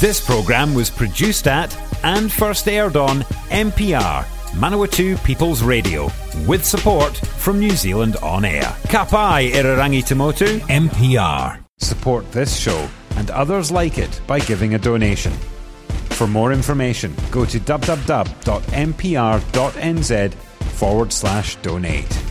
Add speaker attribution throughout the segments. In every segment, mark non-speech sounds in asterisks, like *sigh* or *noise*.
Speaker 1: This programme was produced at and first aired on MPR, Manawatu People's Radio, with support from New Zealand On Air. Kapai Irarangi Tamotu, MPR. Support this show and others like it by giving a donation. For more information, go to www.mpr.nz forward slash donate.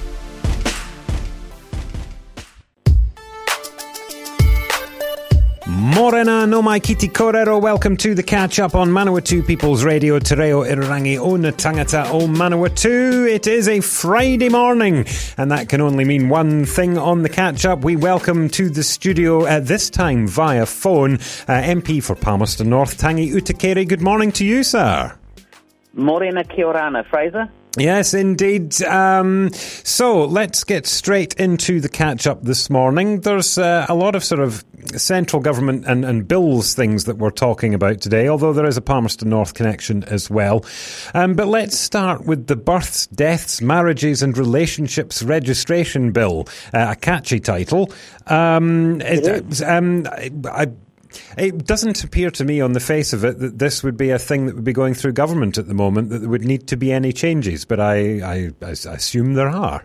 Speaker 1: Morena no mai kiti korero. Welcome to the catch up on Manawatu People's Radio. Te reo irarangi o na tangata o Manawatu. It is a Friday morning, and that can only mean one thing on the catch up. We welcome to the studio at this time via phone uh, MP for Palmerston North, Tangi Utikere. Good morning to you, sir.
Speaker 2: Morena Kiorana, Fraser.
Speaker 1: Yes, indeed. Um, so let's get straight into the catch up this morning. There's uh, a lot of sort of central government and, and, bills things that we're talking about today, although there is a Palmerston North connection as well. Um, but let's start with the Births, Deaths, Marriages and Relationships Registration Bill, uh, a catchy title. Um, it, um, I, I it doesn't appear to me on the face of it that this would be a thing that would be going through government at the moment, that there would need to be any changes, but I, I, I assume there are.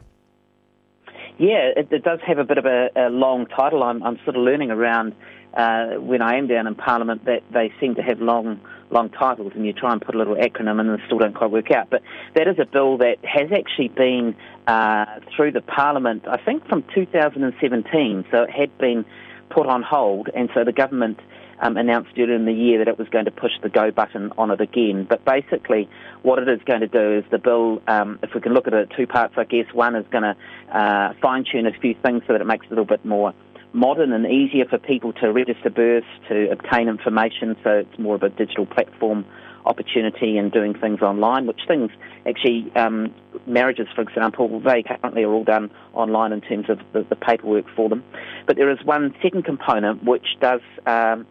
Speaker 2: Yeah, it, it, does have a bit of a, a long title. I'm, I'm, sort of learning around uh, when I am down in Parliament that they seem to have long long titles and you try and put a little acronym in and still don't quite work out. But that is a bill that has actually been uh, through the Parliament, I think from 2017, so it had been put on hold, and so the government um, announced earlier in the year that it was going to push the go button on it again. But basically, what it is going to do is the bill, um, if we can look at it two parts, I guess, one is going to uh, fine tune a few things so that it makes it a little bit more modern and easier for people to register births, to obtain information, so it's more of a digital platform opportunity and doing things online, which things actually, um, marriages, for example, they currently are all done online in terms of the, the paperwork for them. But there is one second component which does um,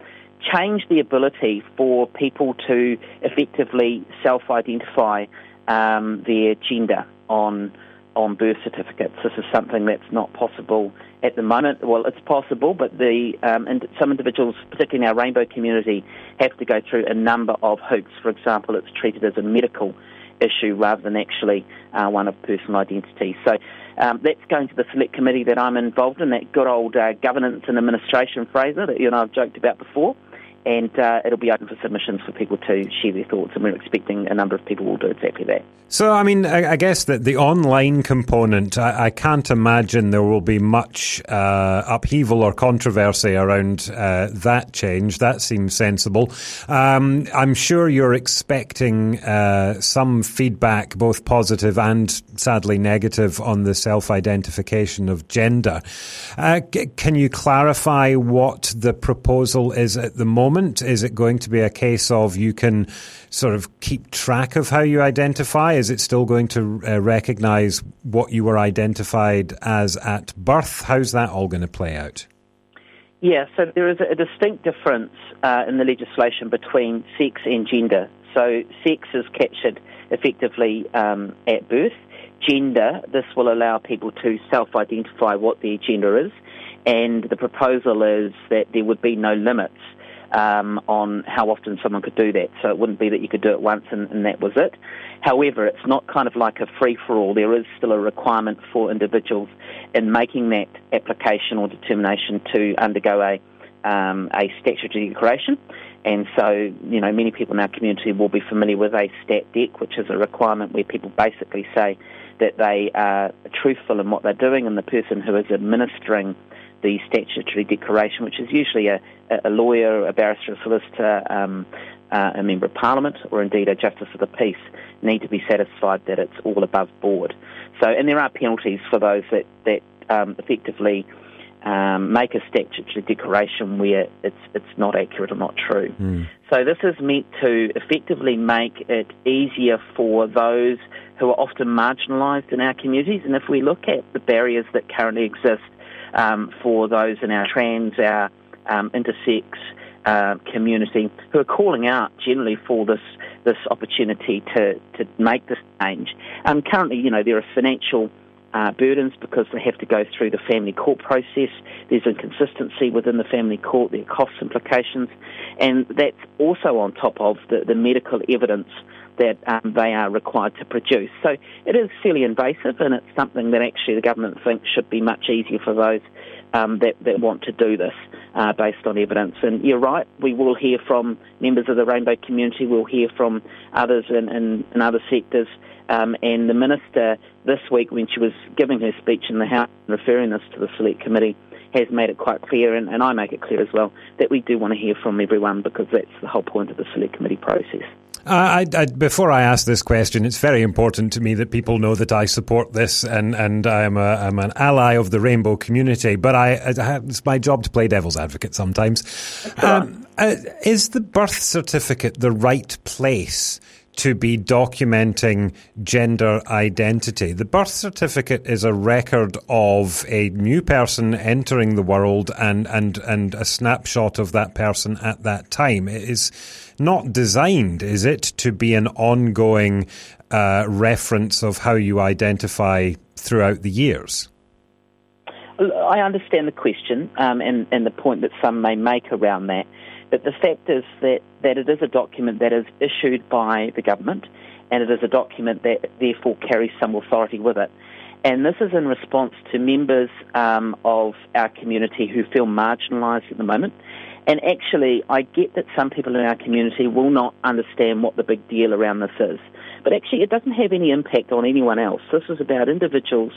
Speaker 2: change the ability for people to effectively self identify um, their gender on on birth certificates. This is something that's not possible at the moment. Well, it's possible, but the um, and some individuals, particularly in our rainbow community, have to go through a number of hoops. For example, it's treated as a medical issue rather than actually uh, one of personal identity. So um, that's going to the select committee that I'm involved in, that good old uh, governance and administration, Fraser, that you and I have joked about before and uh, it'll be open for submissions for people to share their thoughts, and we're expecting a number of people will do exactly that.
Speaker 1: So, I mean, I, I guess that the online component, I, I, can't imagine there will be much uh, upheaval or controversy around uh, that change. That seems sensible. Um, I'm sure you're expecting uh, some feedback, both positive and sadly negative, on the self identification of gender. Uh, c- can you clarify what the proposal is at the moment? Moment? Is it going to be a case of you can sort of keep track of how you identify? Is it still going to uh, recognise what you were identified as at birth? How's that all going to play out?
Speaker 2: Yeah, so there is a distinct difference uh, in the legislation between sex and gender. So sex is captured effectively um, at birth. Gender, this will allow people to self identify what their gender is, and the proposal is that there would be no limits um, on how often someone could do that. So it wouldn't be that you could do it once and, and that was it. However, it's not kind of like a free for all. There is still a requirement for individuals in making that application or determination to undergo a um, a statutory declaration. And so, you know, many people in our community will be familiar with a stat dec, which is a requirement where people basically say that they are truthful in what they're doing, and the person who is administering the statutory declaration, which is usually a, a lawyer, a barrister, a solicitor, um, uh, a member of parliament, or indeed a justice of the peace, need to be satisfied that it's all above board. So, and there are penalties for those that that um, effectively um, make a statutory declaration where it's it's not accurate or not true. Mm. So this is meant to effectively make it easier for those who are often marginalised in our communities. And if we look at the barriers that currently exist um, for those in our trans, our um, intersex uh, community who are calling out generally for this this opportunity to, to make this change. Um, currently, you know, there are financial uh, burdens because they have to go through the family court process. There's inconsistency within the family court, there are cost implications, and that's also on top of the, the medical evidence that um, they are required to produce. So it is fairly invasive, and it's something that actually the government thinks should be much easier for those um, that, that want to do this uh, based on evidence. And you're right, we will hear from members of the rainbow community, we'll hear from others in, in, in other sectors. Um, and the minister this week, when she was giving her speech in the House, referring this to the Select Committee, has made it quite clear, and, and I make it clear as well, that we do want to hear from everyone because that's the whole point of the Select Committee process.
Speaker 1: I, I, before I ask this question, it's very important to me that people know that I support this and, and I'm, a, I'm an ally of the rainbow community, but I, I it's my job to play devil's advocate sometimes. Um, uh, is the birth certificate the right place to be documenting gender identity. The birth certificate is a record of a new person entering the world and, and, and a snapshot of that person at that time. It is not designed, is it, to be an ongoing uh, reference of how you identify throughout the years?
Speaker 2: I understand the question um, and, and the point that some may make around that. But the fact is that, that it is a document that is issued by the government and it is a document that therefore carries some authority with it. And this is in response to members um, of our community who feel marginalised at the moment. And actually, I get that some people in our community will not understand what the big deal around this is. But actually, it doesn't have any impact on anyone else. This is about individuals,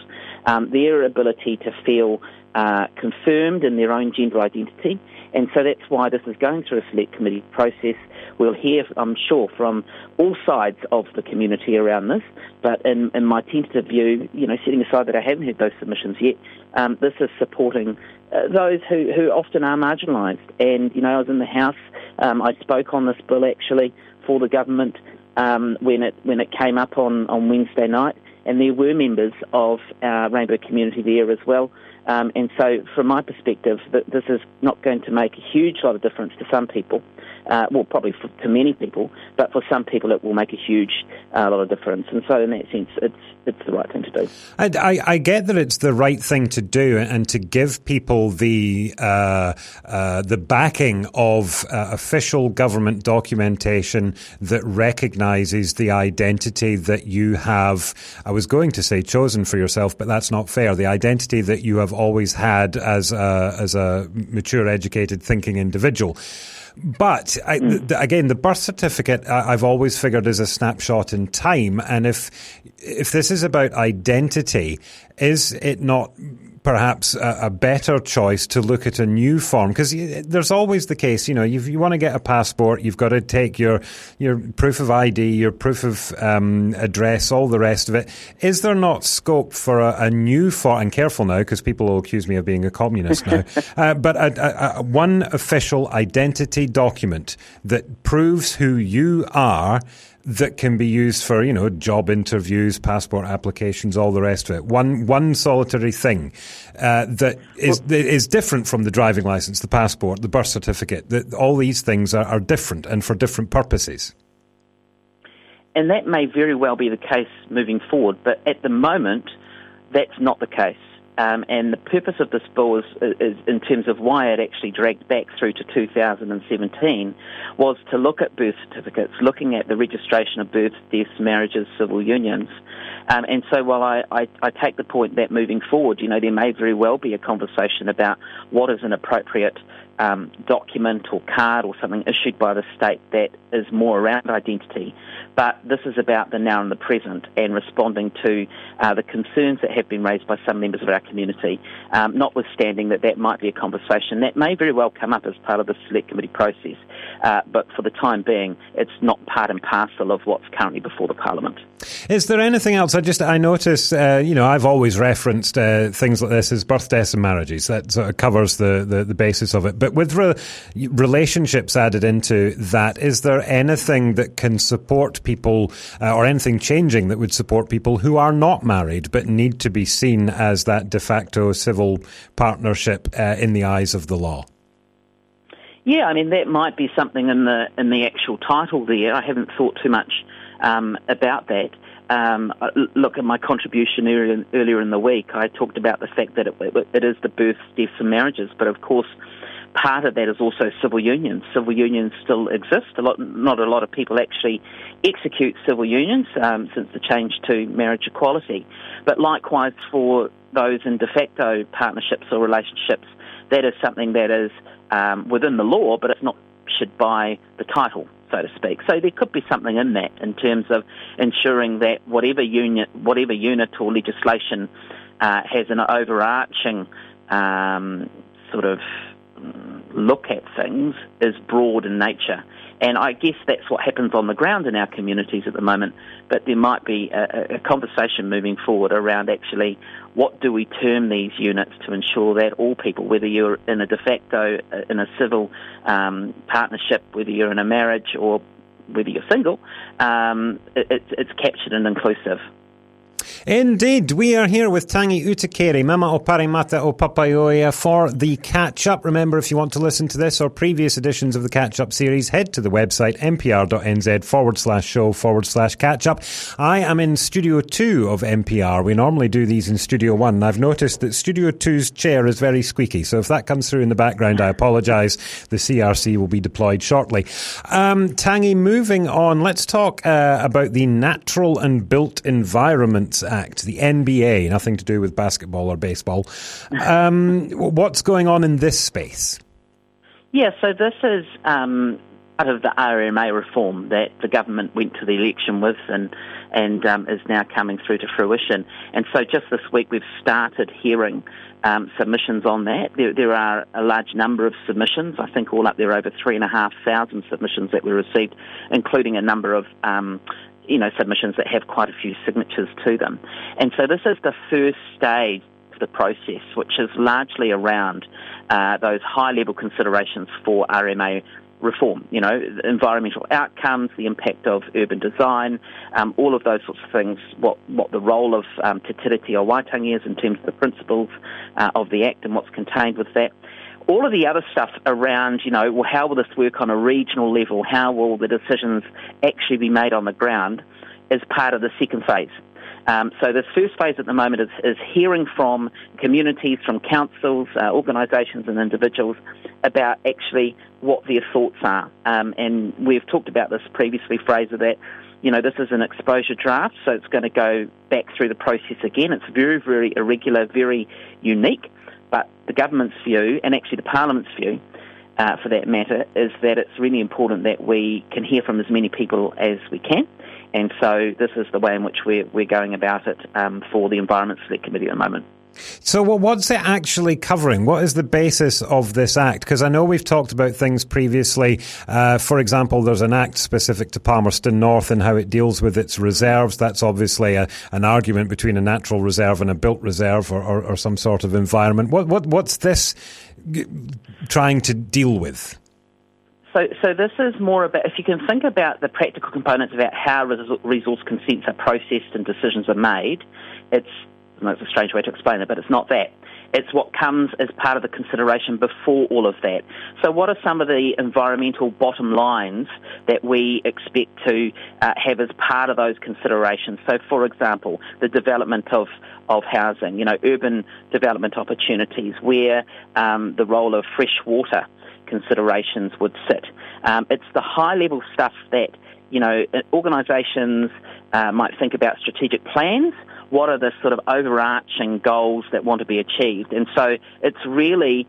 Speaker 2: um, their ability to feel uh, confirmed in their own gender identity and so that's why this is going through a select committee process. We'll hear, I'm sure, from all sides of the community around this. But in, in my tentative view, you know, setting aside that I haven't heard those submissions yet, um, this is supporting uh, those who, who often are marginalised. And, you know, I was in the House, um, I spoke on this bill actually for the government um, when, it, when it came up on, on Wednesday night. And there were members of our Rainbow community there as well. Um, and so, from my perspective, this is not going to make a huge lot of difference to some people. Uh, well, probably for, to many people, but for some people, it will make a huge uh, lot of difference. And so, in that sense, it's it's the right thing to do.
Speaker 1: I, I, I get that it's the right thing to do, and to give people the uh, uh the backing of uh, official government documentation that recognises the identity that you have. I was going to say chosen for yourself, but that's not fair. The identity that you have always had as a, as a mature, educated, thinking individual. But I, mm. th- again, the birth certificate I've always figured is a snapshot in time, and if if this is about identity, is it not perhaps a, a, better choice to look at a new form because there's always the case, you know, if you want to get a passport, you've got to take your your proof of ID, your proof of um, address, all the rest of it. Is there not scope for a, a new form? And careful now, because people will accuse me of being a communist now. *laughs* uh, but a, one official identity document that proves who you are that can be used for, you know, job interviews, passport applications, all the rest of it. One one solitary thing uh, that is well, is different from the driving license, the passport, the birth certificate. That all these things are, are different and for different purposes.
Speaker 2: And that may very well be the case moving forward, but at the moment, that's not the case. Um, and the purpose of this bill is, is, in terms of why it actually dragged back through to 2017, was to look at birth certificates, looking at the registration of births, deaths, marriages, civil unions. Um, and so while I, I, I, take the point that moving forward, you know, there may very well be a conversation about what is an appropriate um, document or card or something issued by the state that is more around identity. But this is about the now and the present and responding to uh, the concerns that have been raised by some members of our community, um, notwithstanding that that might be a conversation that may very well come up as part of the select committee process. Uh, but for the time being, it's not part and parcel of what's currently before the Parliament.
Speaker 1: Is there anything else? I just I notice, uh, you know, I've always referenced uh, things like this as birth, deaths, and marriages. That sort of covers the, the, the basis of it. But with re- relationships added into that, is there anything that can support people, uh, or anything changing that would support people who are not married but need to be seen as that de facto civil partnership uh, in the eyes of the law?
Speaker 2: Yeah, I mean that might be something in the in the actual title there. I haven't thought too much um, about that. Um, look at my contribution earlier, earlier in the week. I talked about the fact that it, it is the births, deaths, and marriages, but of course, part of that is also civil unions. Civil unions still exist. A lot, not a lot of people actually execute civil unions um, since the change to marriage equality. But likewise for those in de facto partnerships or relationships, that is something that is um, within the law, but it's not should by the title, so to speak. So there could be something in that in terms of ensuring that whatever unit, whatever unit or legislation uh, has an overarching um, sort of look at things is broad in nature. And I guess that's what happens on the ground in our communities at the moment. But there might be a, a, conversation moving forward around actually what do we term these units to ensure that all people, whether you're in a de facto, uh, in a civil um, partnership, whether you're in a marriage or whether you're single, um, it, it's captured and inclusive.
Speaker 1: Indeed, we are here with Tangi Utikere, Mama o Pāremata o Papaioea for the catch up. Remember, if you want to listen to this or previous editions of the catch up series, head to the website mpr.nz forward slash show forward slash catch up. I am in Studio 2 of MPR. We normally do these in Studio 1. I've noticed that Studio 2's chair is very squeaky, so if that comes through in the background, I apologise. The CRC will be deployed shortly. Um, Tangi, moving on, let's talk uh, about the Natural and Built Environment Act, the NBA, nothing to do with basketball or baseball. Um, what's going on in this space?
Speaker 2: Yeah, so this is um, part of the RMA reform that the government went to the election with and and um, is now coming through to fruition. And so just this week we've started hearing um, submissions on that. There, there, are a large number of submissions. I think all up there over three and a half thousand submissions that we received, including a number of um, you know, submissions that have quite a few signatures to them. And so this is the first stage of the process, which is largely around uh, those high level considerations for RMA reform, you know, environmental outcomes, the impact of urban design, um, all of those sorts of things, what, what the role of um, Te Tiriti o Waitangi is in terms of the principles uh, of the Act and what's contained with that all of the other stuff around, you know, well, how will this work on a regional level? How will the decisions actually be made on the ground? Is part of the second phase. Um, so this first phase at the moment is, is hearing from communities, from councils, uh, organisations, and individuals about actually what their thoughts are. Um, and we've talked about this previously, Fraser, that you know this is an exposure draft, so it's going to go back through the process again. It's very, very irregular, very unique. But the government's view, and actually the Parliament's view, uh, for that matter, is that it's really important that we can hear from as many people as we can. And so this is the way in which we're, we're going about it um, for the Environment Select Committee at the moment.
Speaker 1: So, what's it actually covering? What is the basis of this act? Because I know we've talked about things previously. Uh, for example, there's an act specific to Palmerston North and how it deals with its reserves. That's obviously a, an argument between a natural reserve and a built reserve or, or, or some sort of environment. What, what, what's this trying to deal with?
Speaker 2: So, so this is more about if you can think about the practical components about how resource consents are processed and decisions are made. It's it's a strange way to explain it, but it's not that. It's what comes as part of the consideration before all of that. So, what are some of the environmental bottom lines that we expect to uh, have as part of those considerations? So, for example, the development of, of housing, you know, urban development opportunities, where um, the role of fresh water considerations would sit. Um, it's the high level stuff that, you know, organisations uh, might think about strategic plans what are the sort of overarching goals that want to be achieved. And so it's really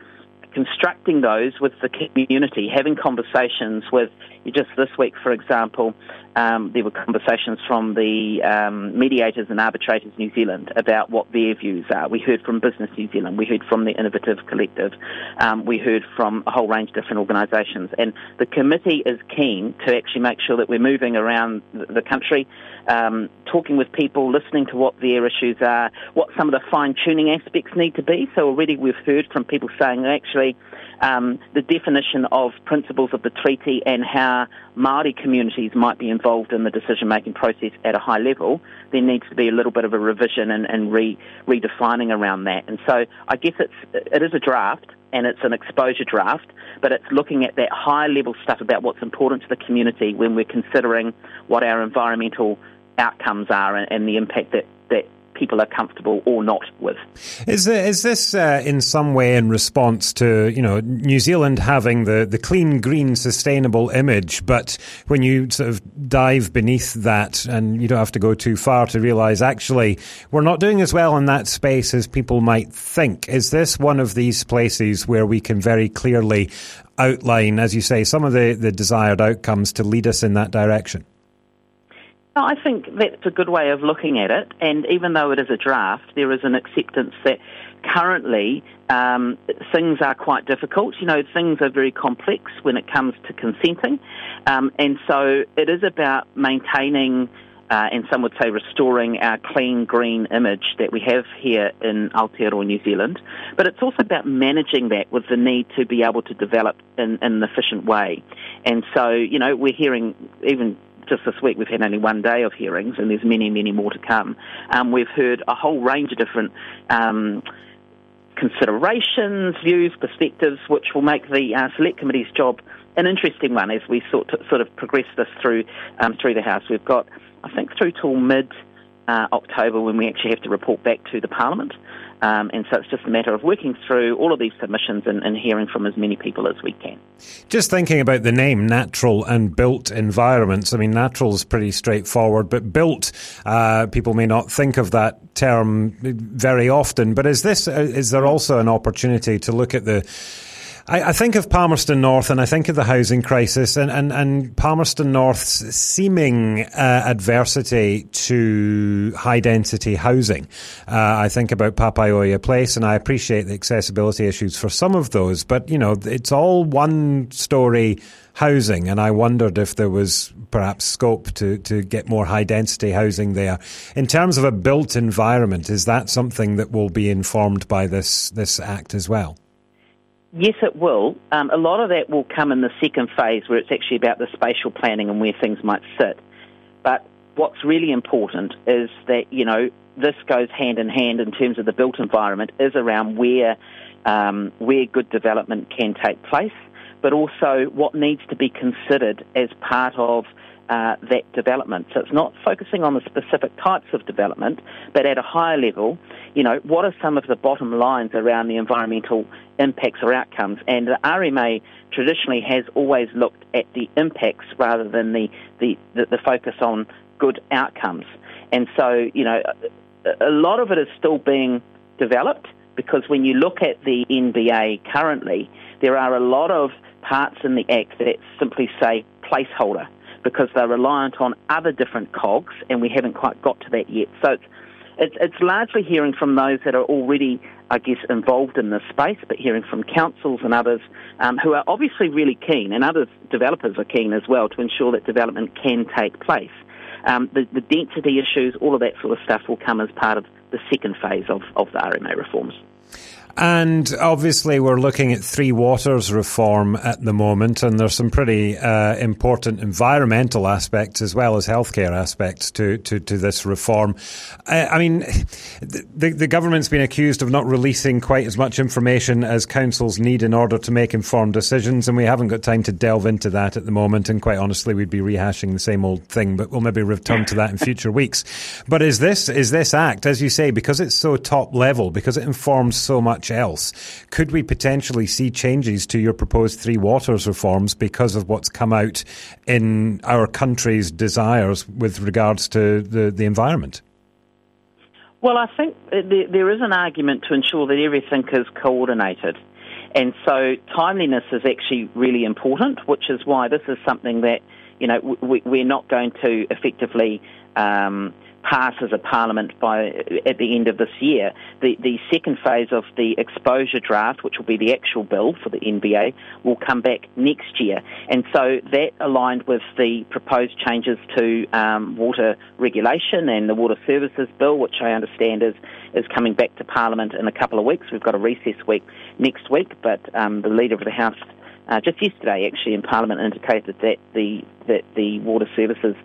Speaker 2: constructing those with the community, having conversations with, just this week, for example, um, there were conversations from the um, mediators and arbitrators New Zealand about what their views are. We heard from Business New Zealand, we heard from the Innovative Collective, um, we heard from a whole range of different organisations. And the committee is keen to actually make sure that we're moving around the country, um, talking with people, listening to what their issues are, what some of the fine tuning aspects need to be. So already we've heard from people saying actually um, the definition of principles of the treaty and how Maori communities might be involved in the decision making process at a high level, there needs to be a little bit of a revision and, and re, redefining around that. And so I guess it's it is a draft and it's an exposure draft, but it's looking at that high level stuff about what's important to the community when we're considering what our environmental outcomes are and, and the impact that, that people are comfortable or not with.
Speaker 1: Is, is this uh, in some way in response to you know New Zealand having the, the clean, green, sustainable image, but when you sort of dive beneath that, and you don't have to go too far to realise actually we're not doing as well in that space as people might think. Is this one of these places where we can very clearly outline, as you say, some of the, the desired outcomes to lead us in that direction?
Speaker 2: I think that's a good way of looking at it, and even though it is a draft, there is an acceptance that currently um, things are quite difficult. You know, things are very complex when it comes to consenting, um, and so it is about maintaining. Uh, and some would say restoring our clean green image that we have here in Aotearoa, New Zealand. But it's also about managing that with the need to be able to develop in, in an efficient way. And so, you know, we're hearing even just this week we've had only one day of hearings, and there's many, many more to come. Um, we've heard a whole range of different. Um, considerations, views, perspectives, which will make the uh, select committee's job an interesting one as we sort, to, sort of progress this through um, through the House. We've got, I think, through till mid uh, October when we actually have to report back to the Parliament. Um, and so it's just a matter of working through all of these submissions and, and, hearing from as many people as we can.
Speaker 1: Just thinking about the name natural and built environments. I mean, natural is pretty straightforward, but built, uh, people may not think of that term very often. But is this, uh, is there also an opportunity to look at the I, I, think of Palmerston North and I think of the housing crisis and, and, and Palmerston North's seeming uh, adversity to high density housing. Uh, I think about Papaioea Place and I appreciate the accessibility issues for some of those, but you know, it's all one story housing, and I wondered if there was perhaps scope to, to get more high density housing there. In terms of a built environment, is that something that will be informed by this, this act as well?
Speaker 2: Yes, it will. Um, a lot of that will come in the second phase where it's actually about the spatial planning and where things might sit. But what's really important is that, you know, this goes hand in hand in terms of the built environment is around where, um, where good development can take place, but also what needs to be considered as part of uh, that development. So it's not focusing on the specific types of development, but at a higher level, you know, what are some of the bottom lines around the environmental impacts or outcomes? And the RMA traditionally has always looked at the impacts rather than the, the, the, the focus on good outcomes. And so, you know, a lot of it is still being developed because when you look at the NBA currently, there are a lot of parts in the Act that simply say placeholder because they're reliant on other different cogs, and we haven't quite got to that yet. So it's, it's, largely hearing from those that are already, I guess, involved in this space, but hearing from councils and others um, who are obviously really keen, and other developers are keen as well to ensure that development can take place. Um, the, the density issues, all of that sort of stuff will come as part of the second phase of, of the RMA reforms.
Speaker 1: And obviously, we're looking at Three Waters reform at the moment, and there's some pretty uh, important environmental aspects as well as healthcare aspects to, to, to this reform. I, I mean, the, the government's been accused of not releasing quite as much information as councils need in order to make informed decisions, and we haven't got time to delve into that at the moment. And quite honestly, we'd be rehashing the same old thing, but we'll maybe return to that in future weeks. But is this is this act, as you say, because it's so top level, because it informs so much much else. Could we potentially see changes to your proposed Three Waters reforms because of what's come out in our country's desires with regards to the, the environment?
Speaker 2: Well, I think there is an argument to ensure that everything is coordinated. And so timeliness is actually really important, which is why this is something that, you know, we, are not going to effectively um, pass as a parliament by at the end of this year. The the second phase of the exposure draft, which will be the actual bill for the NBA, will come back next year, and so that aligned with the proposed changes to um, water regulation and the water services bill, which I understand is is coming back to parliament in a couple of weeks. We've got a recess week next week, but um, the leader of the house uh, just yesterday actually in Parliament indicated that the that the water services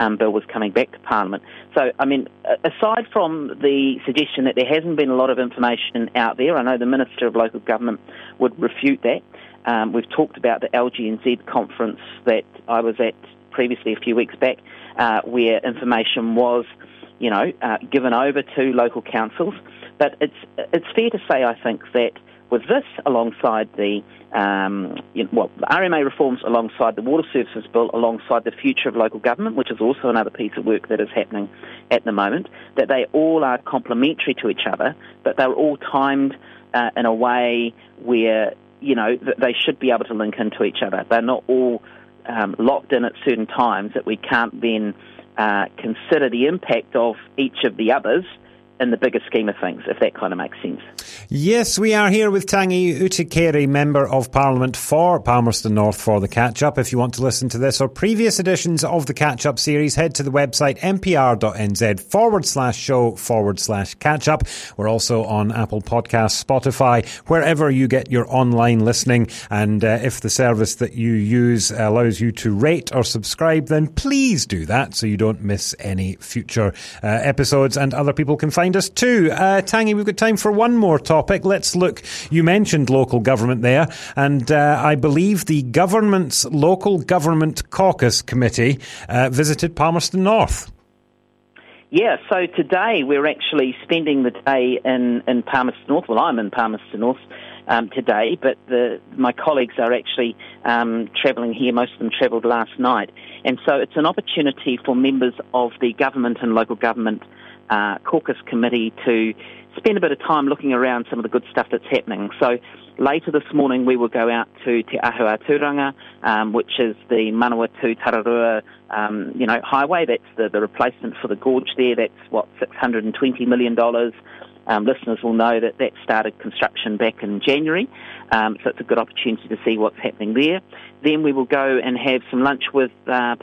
Speaker 2: um, bill was coming back to Parliament. So, I mean, aside from the suggestion that there hasn't been a lot of information out there, I know the Minister of Local Government would refute that. Um, we've talked about the LGNZ conference that I was at previously a few weeks back, uh, where information was, you know, uh, given over to local councils. But it's it's fair to say, I think, that with this alongside the um, you know, well, RMA reforms alongside the Water Services Bill, alongside the future of local government, which is also another piece of work that is happening at the moment, that they all are complementary to each other, but they're all timed uh, in a way where, you know, they should be able to link into each other. They're not all um, locked in at certain times that we can't then uh, consider the impact of each of the others in the bigger scheme of things, if that kind of makes sense.
Speaker 1: Yes, we are here with Tangi Utikere, Member of Parliament for Palmerston North for the catch up. If you want to listen to this or previous editions of the catch up series, head to the website mpr.nz forward slash show forward slash catch up. We're also on Apple Podcasts, Spotify, wherever you get your online listening. And uh, if the service that you use allows you to rate or subscribe, then please do that so you don't miss any future uh, episodes and other people can find us too. Uh, Tangi, we've got time for one more topic. Let's look. You mentioned local government there, and uh, I believe the government's local government caucus committee uh, visited Palmerston North.
Speaker 2: Yeah, so today we're actually spending the day in, in Palmerston North. Well, I'm in Palmerston North um, today, but the, my colleagues are actually um, travelling here. Most of them travelled last night. And so it's an opportunity for members of the government and local government uh, caucus committee to spend a bit of time looking around some of the good stuff that's happening. So later this morning we will go out to Te Ahuaturanga, um, which is the Manawatu Tararua, um, you know, highway. That's the, the replacement for the gorge there. That's what $620 million. Um, listeners will know that that started construction back in January, um, so it's a good opportunity to see what's happening there. Then we will go and have some lunch with uh,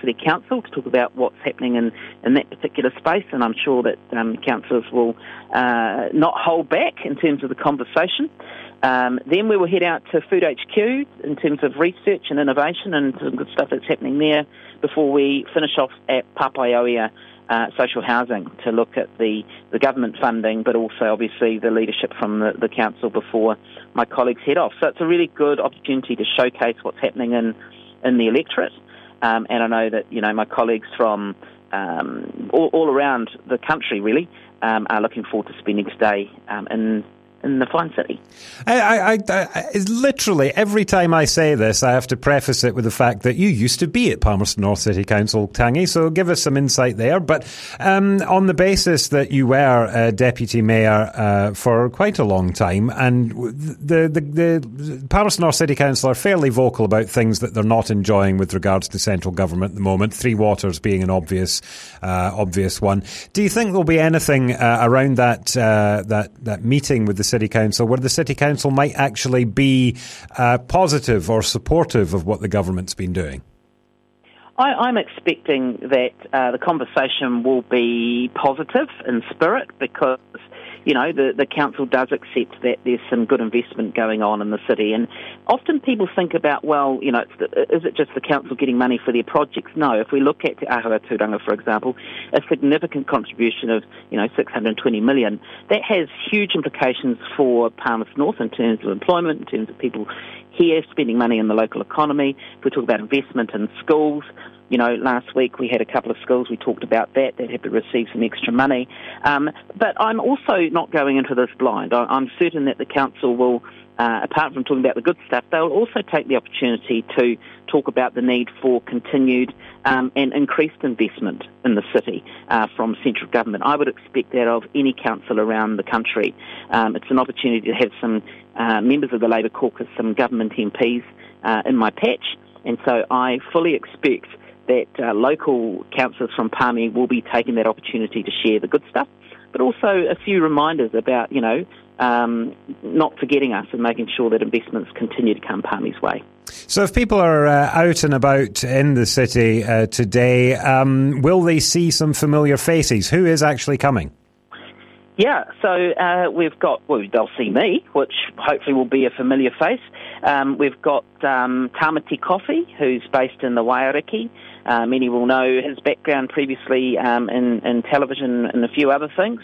Speaker 2: City Council to talk about what's happening in, in that particular space, and I'm sure that um, councillors will uh, not hold back in terms of the conversation. Um, then we will head out to Food HQ in terms of research and innovation and some good stuff that's happening there before we finish off at Papaioea uh, social housing to look at the, the government funding, but also obviously the leadership from the, the council before my colleagues head off. So it's a really good opportunity to showcase what's happening in, in the electorate. Um, and I know that, you know, my colleagues from um, all, all, around the country really um, are looking forward to spending today um, in in the fine city. I, I,
Speaker 1: I, literally every time I say this, I have to preface it with the fact that you used to be at Palmerston North City Council, Tangi. So give us some insight there. But um, on the basis that you were a deputy mayor uh, for quite a long time, and the, the the Palmerston North City Council are fairly vocal about things that they're not enjoying with regards to central government at the moment. Three Waters being an obvious uh, obvious one. Do you think there'll be anything uh, around that uh, that that meeting with the City Council where the City Council might actually be uh, positive or supportive of what the government's been doing?
Speaker 2: I, am expecting that uh, the conversation will be positive in spirit because you know, the, the council does accept that there's some good investment going on in the city. And often people think about, well, you know, is it just the council getting money for their projects? No. If we look at Te Ahuaturanga, for example, a significant contribution of, you know, 620 million, that has huge implications for Palmerston North in terms of employment, in terms of people here spending money in the local economy. If we talk about investment in schools, you know, last week we had a couple of schools, we talked about that, that had to receive some extra money. Um, but I'm also not going into this blind. I, am certain that the council will, uh, apart from talking about the good stuff, they'll also take the opportunity to talk about the need for continued um, and increased investment in the city uh, from central government. I would expect that of any council around the country. Um, it's an opportunity to have some uh, members of the Labour caucus, some government MPs uh, in my patch. And so I fully expect that uh, local councillors from Palmy will be taking that opportunity to share the good stuff, but also a few reminders about, you know, um, not forgetting us and making sure that investments continue to come Palmy's way.
Speaker 1: So, if people are uh, out and about in the city uh, today, um, will they see some familiar faces? Who is actually coming?
Speaker 2: Yeah, so uh, we've got, well, they'll see me, which hopefully will be a familiar face. Um, we've got um, Tamati Coffee, who's based in the Waiariki. Uh, many will know his background previously um, in, in television and a few other things.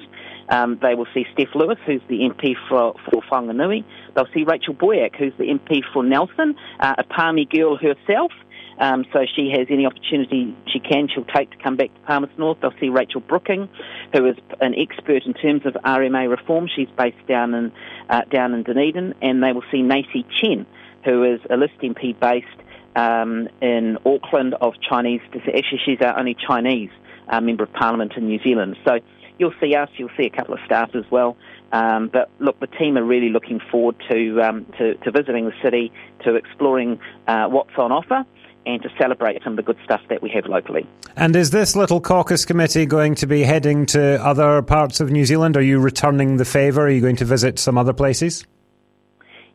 Speaker 2: Um, they will see Steph Lewis, who's the MP for, for Whanganui. They'll see Rachel Boyack, who's the MP for Nelson, uh, a Palmy girl herself. Um, so she has any opportunity she can, she'll take to come back to Palmerston North. They'll see Rachel Brooking, who is an expert in terms of RMA reform. She's based down in uh, down in Dunedin, and they will see Naisi Chen, who is a List MP based um, in Auckland of Chinese. Actually, she's our only Chinese uh, member of Parliament in New Zealand. So you'll see us, you'll see a couple of staff as well. Um, but look, the team are really looking forward to, um, to, to, visiting the city, to exploring uh, what's on offer. And to celebrate some of the good stuff that we have locally.
Speaker 1: And is this little caucus committee going to be heading to other parts of New Zealand? Are you returning the favour? Are you going to visit some other places?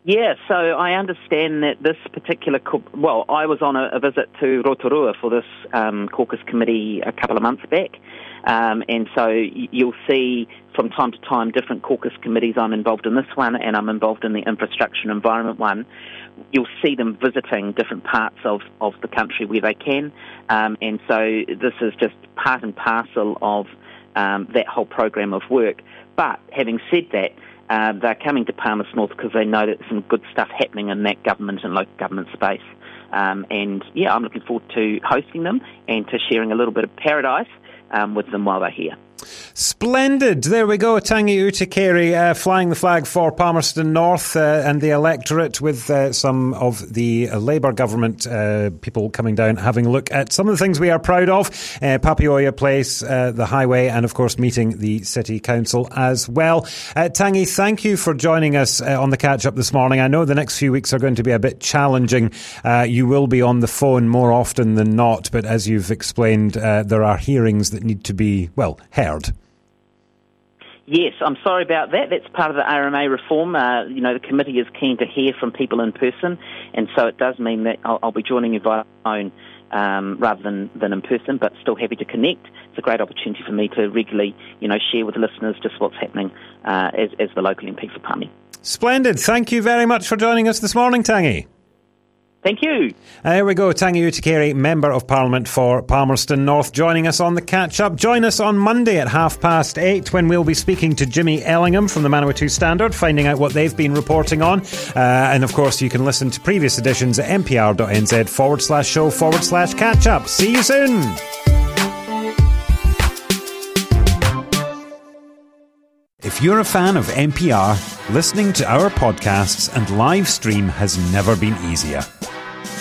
Speaker 2: Yeah, so I understand that this particular, well, I was on a, a visit to Rotorua for this um, caucus committee a couple of months back, um, and so you'll see from time to time different caucus committees. I'm involved in this one, and I'm involved in the infrastructure and environment one. You'll see them visiting different parts of, of the country where they can, um, and so this is just part and parcel of um, that whole program of work. But having said that, uh, they're coming to Palmerston North because they know that some good stuff happening in that government and local government space. Um, and yeah, I'm looking forward to hosting them and to sharing a little bit of paradise um, with them while they're here.
Speaker 1: Splendid. There we go. Tangi Utikere uh, flying the flag for Palmerston North uh, and the electorate with uh, some of the Labour government uh, people coming down having a look at some of the things we are proud of. Uh, Papaioea Place, uh, the highway, and of course meeting the City Council as well. Tangi, thank you for joining us on the catch up this morning. I know the next few weeks are going to be a bit challenging. you will be on the phone more often than not, but as you've explained, there are hearings that need to be, well,
Speaker 2: Yes, I'm sorry about that. That's part of the RMA reform. Uh, you know, the committee is keen to hear from people in person, and so it does mean that I'll, I'll be joining you via phone um, rather than, than in person, but still happy to connect. It's a great opportunity for me to regularly, you know, share with listeners just what's happening uh, as, as the local MP for Palmy.
Speaker 1: Splendid. Thank you very much for joining us this morning, Tangi.
Speaker 2: Thank you.
Speaker 1: Uh, here we go. Tangi Utikere, Member of Parliament for Palmerston North, joining us on the catch up. Join us on Monday at half past eight when we'll be speaking to Jimmy Ellingham from the Manawatu Standard, finding out what they've been reporting on. Uh, and of course, you can listen to previous editions at mpr.nz forward slash show forward slash catch up. See you soon. If you're a fan of MPR, listening to our podcasts and live stream has never been easier.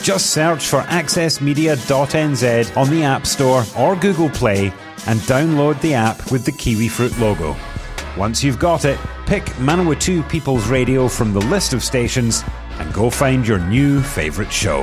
Speaker 1: Just search for accessmedia.nz on the App Store or Google Play and download the app with the kiwi fruit logo. Once you've got it, pick Manawatu People's Radio from the list of stations and go find your new favourite show.